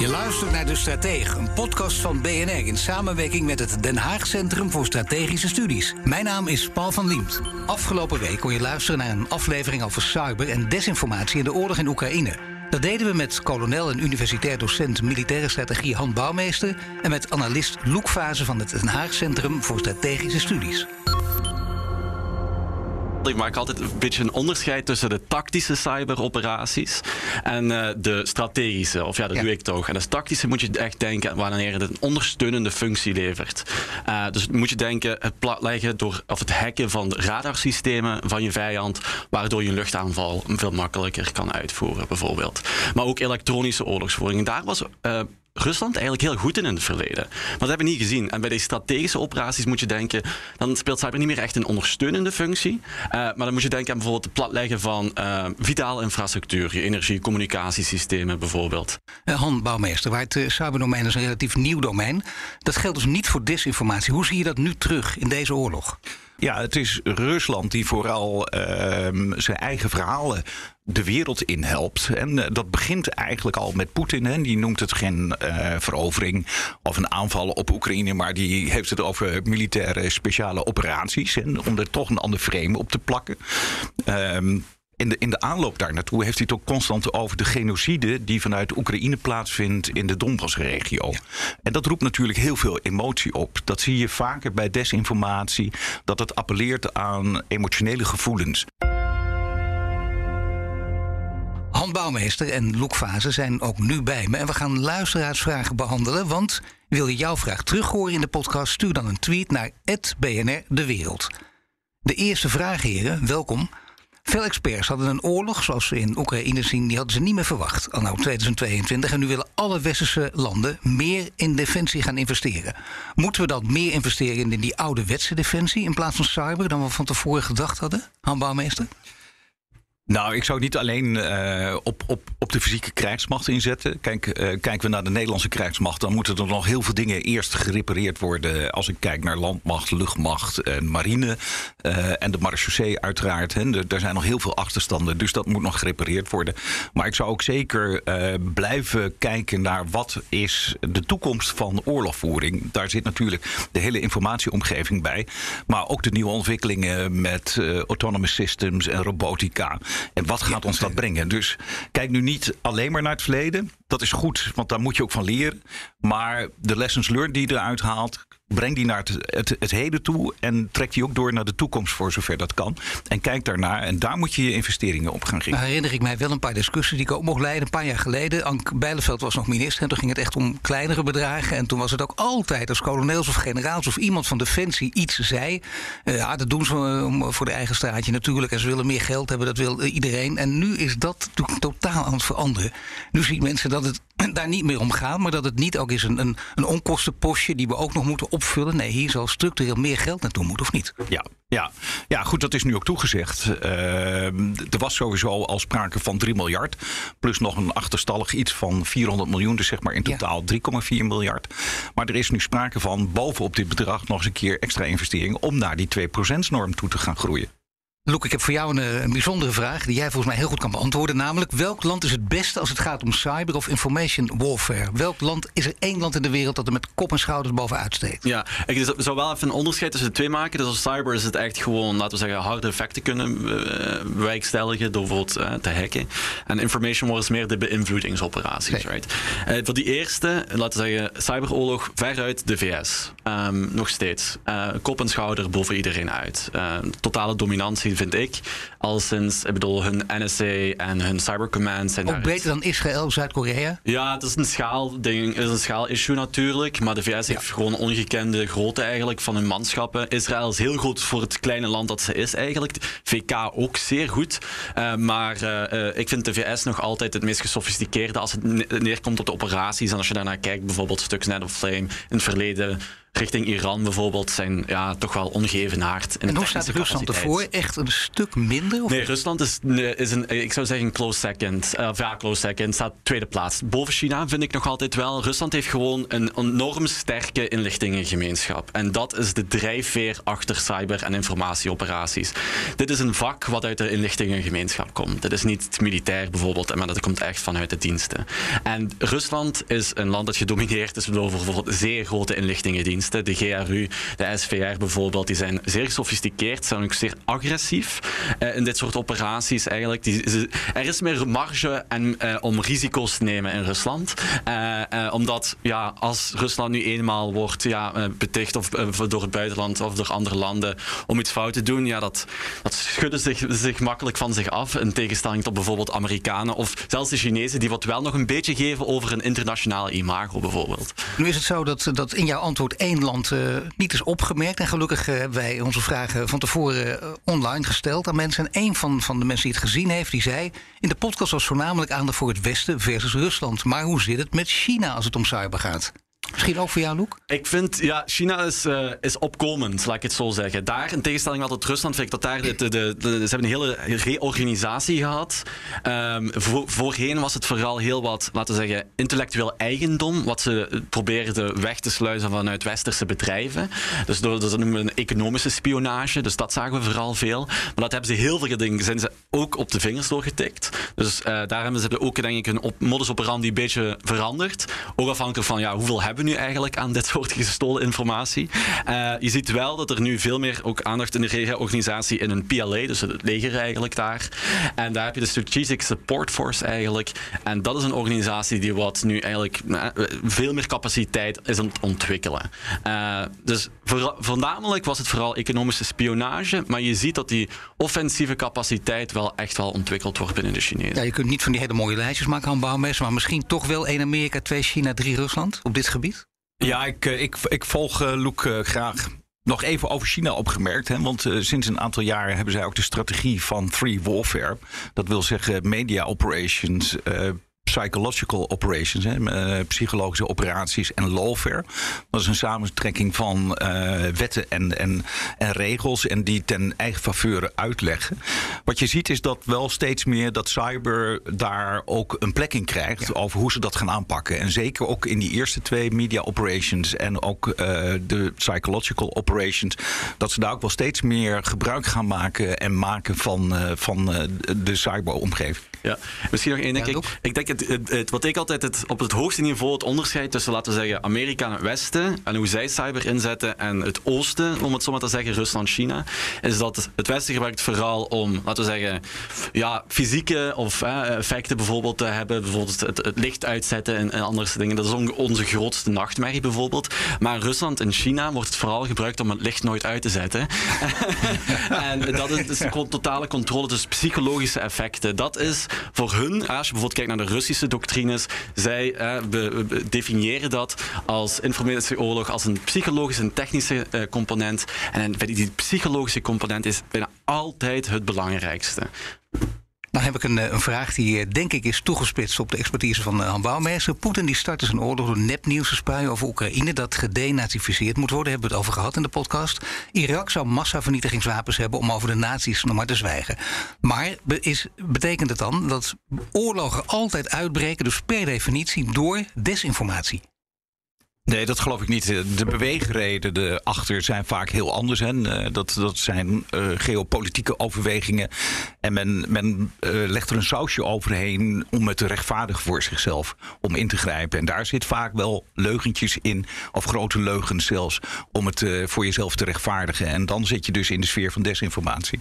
Je luistert naar De Stratege, een podcast van BNR in samenwerking met het Den Haag Centrum voor Strategische Studies. Mijn naam is Paul van Liemt. Afgelopen week kon je luisteren naar een aflevering over cyber en desinformatie in de oorlog in Oekraïne. Dat deden we met kolonel en universitair docent militaire strategie Han Bouwmeester en met analist Loek Fase van het Den Haag Centrum voor Strategische Studies. Ik maak altijd een beetje een onderscheid tussen de tactische cyberoperaties en uh, de strategische. Of ja, dat ja. doe ik toch. En de tactische moet je echt denken wanneer het een ondersteunende functie levert. Uh, dus moet je denken het platleggen door, of het hacken van radarsystemen van je vijand, waardoor je een luchtaanval veel makkelijker kan uitvoeren, bijvoorbeeld. Maar ook elektronische oorlogsvoering. Daar was uh, Rusland eigenlijk heel goed in in het verleden. Maar dat hebben we niet gezien. En bij de strategische operaties moet je denken, dan speelt cyber niet meer echt een ondersteunende functie. Uh, maar dan moet je denken aan bijvoorbeeld het platleggen van uh, vitale infrastructuur, je energie, communicatiesystemen bijvoorbeeld. Uh, Han Bouwmeester, waar het cyberdomein is een relatief nieuw domein. Dat geldt dus niet voor desinformatie. Hoe zie je dat nu terug in deze oorlog? Ja, het is Rusland die vooral zijn eigen verhalen de wereld in helpt. En uh, dat begint eigenlijk al met Poetin. Hè. Die noemt het geen uh, verovering of een aanval op Oekraïne, maar die heeft het over militaire speciale operaties. En om er toch een ander frame op te plakken. Um, in de, in de aanloop daar naartoe heeft hij het ook constant over de genocide die vanuit Oekraïne plaatsvindt in de Donbassregio. Ja. En dat roept natuurlijk heel veel emotie op. Dat zie je vaker bij desinformatie, dat het appelleert aan emotionele gevoelens. Han Bouwmeester en Loek Fase zijn ook nu bij me. En we gaan luisteraarsvragen behandelen. Want wil je jouw vraag terug horen in de podcast? Stuur dan een tweet naar BNR De Wereld. De eerste vraag, heren, welkom. Veel experts hadden een oorlog, zoals we in Oekraïne zien, die hadden ze niet meer verwacht. Al nou 2022. En nu willen alle westerse landen meer in defensie gaan investeren. Moeten we dat meer investeren in die ouderwetse defensie in plaats van cyber dan we van tevoren gedacht hadden? Han Bouwmeester? Nou, ik zou niet alleen uh, op, op, op de fysieke krijgsmacht inzetten. Kijk, uh, kijken we naar de Nederlandse krijgsmacht, dan moeten er nog heel veel dingen eerst gerepareerd worden. Als ik kijk naar landmacht, luchtmacht en marine uh, en de marechaussee uiteraard. Hè, er zijn nog heel veel achterstanden, dus dat moet nog gerepareerd worden. Maar ik zou ook zeker blijven kijken naar wat is de toekomst van oorlogvoering. Daar zit natuurlijk de hele informatieomgeving bij. Maar ook de nieuwe ontwikkelingen met autonomous systems en robotica. En wat gaat ons dat brengen? Dus kijk nu niet alleen maar naar het verleden. Dat is goed, want daar moet je ook van leren. Maar de lessons learned die je eruit haalt, breng die naar het, het, heden toe en trek die ook door naar de toekomst voor zover dat kan. En kijk daarnaar en daar moet je je investeringen op gaan richten. Nou herinner ik mij wel een paar discussies die ik ook mocht leiden. Een paar jaar geleden, Ank Bijleveld was nog minister en toen ging het echt om kleinere bedragen. En toen was het ook altijd als kolonels of generaals of iemand van Defensie iets zei. Uh, ja, dat doen ze voor de eigen straatje natuurlijk. En ze willen meer geld hebben, dat wil iedereen. En nu is dat totaal aan het veranderen. Nu zien mensen dat het daar niet meer om gaat, maar dat het niet ook is een, een, een onkostenpostje die we ook nog moeten opvullen. Nee, hier zal structureel meer geld naartoe moeten, of niet? Ja, ja. ja goed, dat is nu ook toegezegd. Uh, er was sowieso al sprake van 3 miljard, plus nog een achterstallig iets van 400 miljoen, dus zeg maar in totaal ja. 3,4 miljard. Maar er is nu sprake van bovenop dit bedrag nog eens een keer extra investeringen om naar die 2%-norm toe te gaan groeien. Loek, ik heb voor jou een, een, bijzondere vraag die jij volgens mij heel goed kan beantwoorden. Namelijk, welk land is het beste als het gaat om cyber of information warfare? Welk land is er één land in de wereld dat er met kop en schouders bovenuit steekt? Ja, ik zou wel even een onderscheid tussen de twee maken. Dus als cyber is het echt gewoon, laten we zeggen, harde effecten kunnen uh, bewerkstelligen door bijvoorbeeld uh, te hacken. En information war is meer de beïnvloedingsoperaties, right? Uh, voor die eerste, laten we zeggen, cyberoorlog veruit de VS. Um, nog steeds. kop en schouder boven iedereen uit. totale dominantie vind ik. Al sinds, ik bedoel, hun NSA en hun cybercommand zijn Ook beter dan Israël, Zuid-Korea? Ja, het is een schaalding, het is een schaal-issue natuurlijk. Maar de VS ja. heeft gewoon ongekende grootte eigenlijk van hun manschappen. Israël is heel goed voor het kleine land dat ze is eigenlijk. VK ook zeer goed. Uh, maar uh, ik vind de VS nog altijd het meest gesofisticeerde als het neerkomt op de operaties. En als je daarnaar kijkt, bijvoorbeeld Stuxnet of Flame in het verleden richting Iran bijvoorbeeld zijn ja, toch wel ongeëvenaard. En hoe staat Rusland ervoor? Echt een stuk minder? Of? Nee, Rusland is, is een, ik zou zeggen, close second. Uh, ja, close second, staat tweede plaats. Boven China vind ik nog altijd wel. Rusland heeft gewoon een enorm sterke inlichtingengemeenschap. En dat is de drijfveer achter cyber- en informatieoperaties. Dit is een vak wat uit de inlichtingengemeenschap komt. Dit is niet militair bijvoorbeeld, maar dat komt echt vanuit de diensten. En Rusland is een land dat gedomineerd is door bijvoorbeeld zeer grote inlichtingendiensten. De GRU, de SVR bijvoorbeeld, die zijn zeer gesofisticeerd, zijn ook zeer agressief uh, in dit soort operaties eigenlijk. Die, er is meer marge en, uh, om risico's te nemen in Rusland. Uh, omdat ja, als Rusland nu eenmaal wordt ja, beticht of, door het buitenland of door andere landen om iets fout te doen, ja, dat, dat schudden zich, zich makkelijk van zich af. In tegenstelling tot bijvoorbeeld Amerikanen of zelfs de Chinezen, die wat wel nog een beetje geven over een internationale imago bijvoorbeeld. Nu is het zo dat, dat in jouw antwoord één land uh, niet is opgemerkt. En gelukkig uh, hebben wij onze vragen van tevoren uh, online gesteld aan mensen. En één van, van de mensen die het gezien heeft, die zei... in de podcast was voornamelijk aandacht voor het Westen versus Rusland. Maar hoe zit het met China als het om cyber gaat? Misschien ook voor jou, Loek? Ik vind, ja, China is, uh, is opkomend, laat ik het zo zeggen. Daar, in tegenstelling tot Rusland, vind ik dat daar, de, de, ze hebben een hele reorganisatie gehad. Voor, voorheen was het vooral heel wat, laten we zeggen, intellectueel eigendom, wat ze probeerden weg te sluizen vanuit westerse bedrijven. Dus door, dat noemen we een economische spionage, dus dat zagen we vooral veel. Maar dat hebben ze heel veel dingen, zijn ze ook op de vingers doorgetikt. Dus uh, daar hebben ze ook, denk ik, een modus operandi een beetje veranderd. Ook afhankelijk van, ja, hoeveel hebben nu eigenlijk aan dit soort gestolen informatie? Uh, je ziet wel dat er nu veel meer ook aandacht in de reorganisatie in een PLA, dus het leger eigenlijk daar. En daar heb je de Strategic Support Force eigenlijk. En dat is een organisatie die wat nu eigenlijk uh, veel meer capaciteit is aan het ontwikkelen. Uh, dus voor, voornamelijk was het vooral economische spionage, maar je ziet dat die offensieve capaciteit wel echt wel ontwikkeld wordt binnen de Chinezen. Ja, je kunt niet van die hele mooie lijstjes maken aan bouwmessen, maar misschien toch wel één Amerika, twee China, drie Rusland op dit gebied? Ja, ik, ik, ik volg uh, Loek uh, graag. Nog even over China opgemerkt, hè, want sinds een aantal jaren hebben zij ook de strategie van Free Warfare. Dat wil zeggen media operations, psychological operations, hè, uh, psychologische operaties en lawfare. Dat is een samentrekking van uh, wetten en, en, en regels en die ten eigen faveur uitleggen. Wat je ziet is dat wel steeds meer dat cyber daar ook een plek in krijgt ja. over hoe ze dat gaan aanpakken. En zeker ook in die eerste twee media operations en ook uh, de psychological operations, dat ze daar ook wel steeds meer gebruik gaan maken en maken van, van de cyberomgeving. Ja, misschien nog één ding. Ja, ik, ik denk het, het, wat ik altijd het, op het hoogste niveau het onderscheid tussen, laten we zeggen, Amerika en het Westen en hoe zij cyber inzetten en het Oosten, om het zo maar te zeggen, Rusland, China, is dat het Westen gebruikt vooral om, laten we zeggen, ja, fysieke of eh, effecten bijvoorbeeld te hebben, bijvoorbeeld het, licht uitzetten en, andere dingen. Dat is on, onze grootste nachtmerrie bijvoorbeeld. Maar in Rusland en China wordt het vooral gebruikt om het licht nooit uit te zetten. en dat is, is totale controle, dus psychologische effecten. Dat is voor hun, als je bijvoorbeeld kijkt naar de Russische doctrines, zij eh, definiëren dat als informatieoorlog als een psychologische en technische uh, component. En die psychologische component is bijna altijd het belangrijkste. Nou heb ik een, een, vraag die denk ik is toegespitst op de expertise van Han Bouwmeester. Poetin die start dus een oorlog door nepnieuws te spuien over Oekraïne dat gedenazificeerd moet worden. Hebben we het over gehad in de podcast. Irak zou massavernietigingswapens hebben om over de nazi's nog maar te zwijgen. Maar is, betekent het dan dat oorlogen altijd uitbreken, dus per definitie door desinformatie? Nee, dat geloof ik niet. De beweegredenen erachter zijn vaak heel anders. Hè. Dat, dat zijn uh, geopolitieke overwegingen. En men, men uh, legt er een sausje overheen om het te rechtvaardigen voor zichzelf. Om in te grijpen. En daar zit vaak wel leugentjes in. Of grote leugens zelfs. Om het voor jezelf te rechtvaardigen. En dan zit je dus in de sfeer van desinformatie.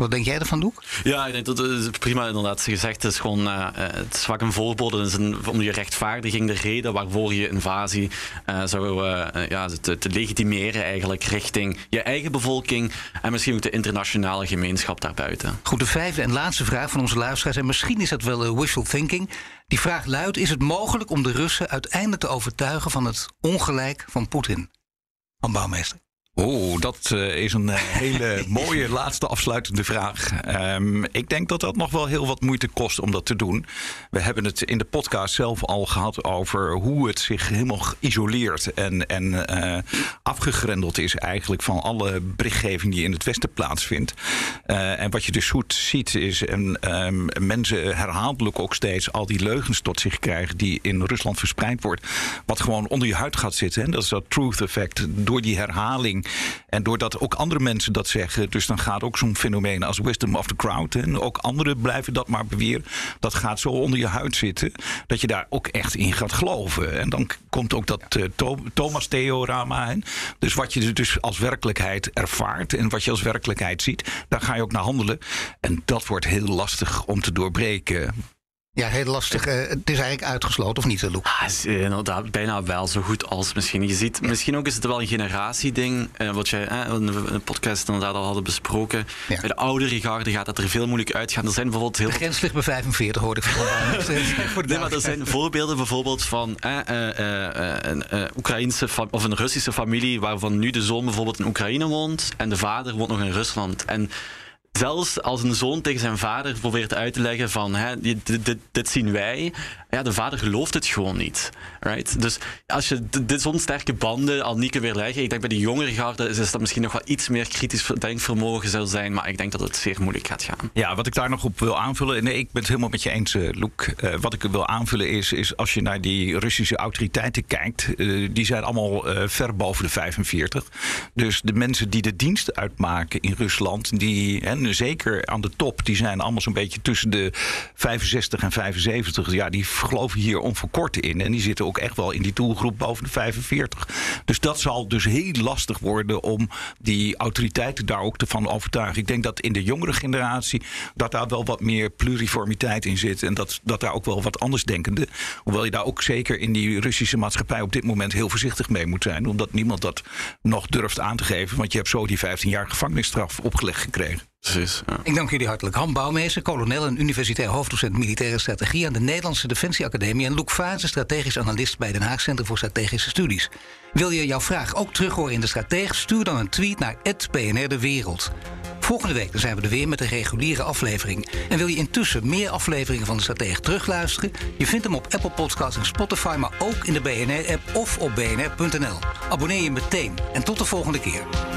Wat denk jij ervan, Doek? Ja, ik denk dat het prima inderdaad gezegd. Het is gewoon uh, het is vaak een voorbode. Het is een, om je rechtvaardiging, de reden waarvoor je invasie uh, zou uh, ja, te, te, legitimeren eigenlijk richting je eigen bevolking en misschien ook de internationale gemeenschap daarbuiten. Goed, de vijfde en laatste vraag van onze luisteraars. En misschien is dat wel wishful thinking. Die vraag luidt, is het mogelijk om de Russen uiteindelijk te overtuigen van het ongelijk van Poetin? Van Bouwmeester. Oh, dat uh, is een hele mooie laatste afsluitende vraag. Um, ik denk dat dat nog wel heel wat moeite kost om dat te doen. We hebben het in de podcast zelf al gehad over hoe het zich helemaal isoleert en, en uh, afgegrendeld is eigenlijk van alle berichtgeving die in het Westen plaatsvindt. Uh, en wat je dus goed ziet is en, um, mensen herhaaldelijk ook steeds al die leugens tot zich krijgen die in Rusland verspreid wordt. Wat gewoon onder je huid gaat zitten. En dat is dat truth effect. Door die herhaling en doordat ook andere mensen dat zeggen, dus dan gaat ook zo'n fenomeen als wisdom of the crowd. En ook anderen blijven dat maar beweren. Dat gaat zo onder je huid zitten, dat je daar ook echt in gaat geloven. En dan komt ook dat uh, Thomas-theorema. Dus wat je dus als werkelijkheid ervaart en wat je als werkelijkheid ziet, daar ga je ook naar handelen. En dat wordt heel lastig om te doorbreken. Ja, heel lastig. Uh, het is eigenlijk uitgesloten, of niet, Luc? Ah, is inderdaad bijna wel zo goed als misschien. Je ziet, misschien ook is het wel een generatieding, uh, wat jij uh, in de podcast inderdaad al hadden besproken. Ja. Bij de oudere garde gaat dat er veel moeilijk uitgaan. Er zijn bijvoorbeeld heel... De grens ligt bij 45, hoorde ik van nee, maar er zijn voorbeelden bijvoorbeeld van een Oekraïnse of een Russische familie waarvan nu de zoon bijvoorbeeld in Oekraïne woont en de vader woont nog in Rusland. En zelfs als een zoon tegen zijn vader probeert uit te leggen van hè, dit, dit, dit, zien wij, ja, de vader gelooft het gewoon niet. Right? Dus als je dit zo'n sterke banden al niet kunt weerleggen, ik denk bij de jongere garde is dat misschien nog wel iets meer kritisch denkvermogen zou zijn, maar ik denk dat het zeer moeilijk gaat gaan. Ja, wat ik daar nog op wil aanvullen, nee, ik ben het helemaal met je eens, uh, Luc. Uh, wat ik wil aanvullen is, is als je naar die Russische autoriteiten kijkt, uh, die zijn allemaal ver boven de 45. Dus de mensen die de dienst uitmaken in Rusland, die zeker aan de top, die zijn allemaal zo'n beetje tussen de 65 en 75. Ja, die geloven hier onverkort in. En die zitten ook echt wel in die doelgroep boven de 45. Dus dat zal dus heel lastig worden om die autoriteiten daar ook te van overtuigen. Ik denk dat in de jongere generatie dat daar wel wat meer pluriformiteit in zit. En dat, dat daar ook wel wat anders denkende. Hoewel je daar ook zeker in die Russische maatschappij op dit moment heel voorzichtig mee moet zijn. Omdat niemand dat nog durft aan te geven. Want je hebt zo die 15 jaar gevangenisstraf opgelegd gekregen. Precies. Ik dank jullie hartelijk. Han Bouwmeester, kolonel en universitair hoofddocent militaire strategie aan de Nederlandse Defensieacademie. En Loek Fase, strategisch analist bij Den Haag Centrum voor Strategische Studies. Wil je jouw vraag ook terug horen in de stratege? Stuur dan een tweet naar @bnr de Wereld. Volgende week zijn we er weer met een reguliere aflevering. En wil je intussen meer afleveringen van de Stratege terugluisteren? Je vindt hem op Apple Podcasts en Spotify, maar ook in de BNR-app of op bnr.nl. Abonneer je meteen en tot de volgende keer.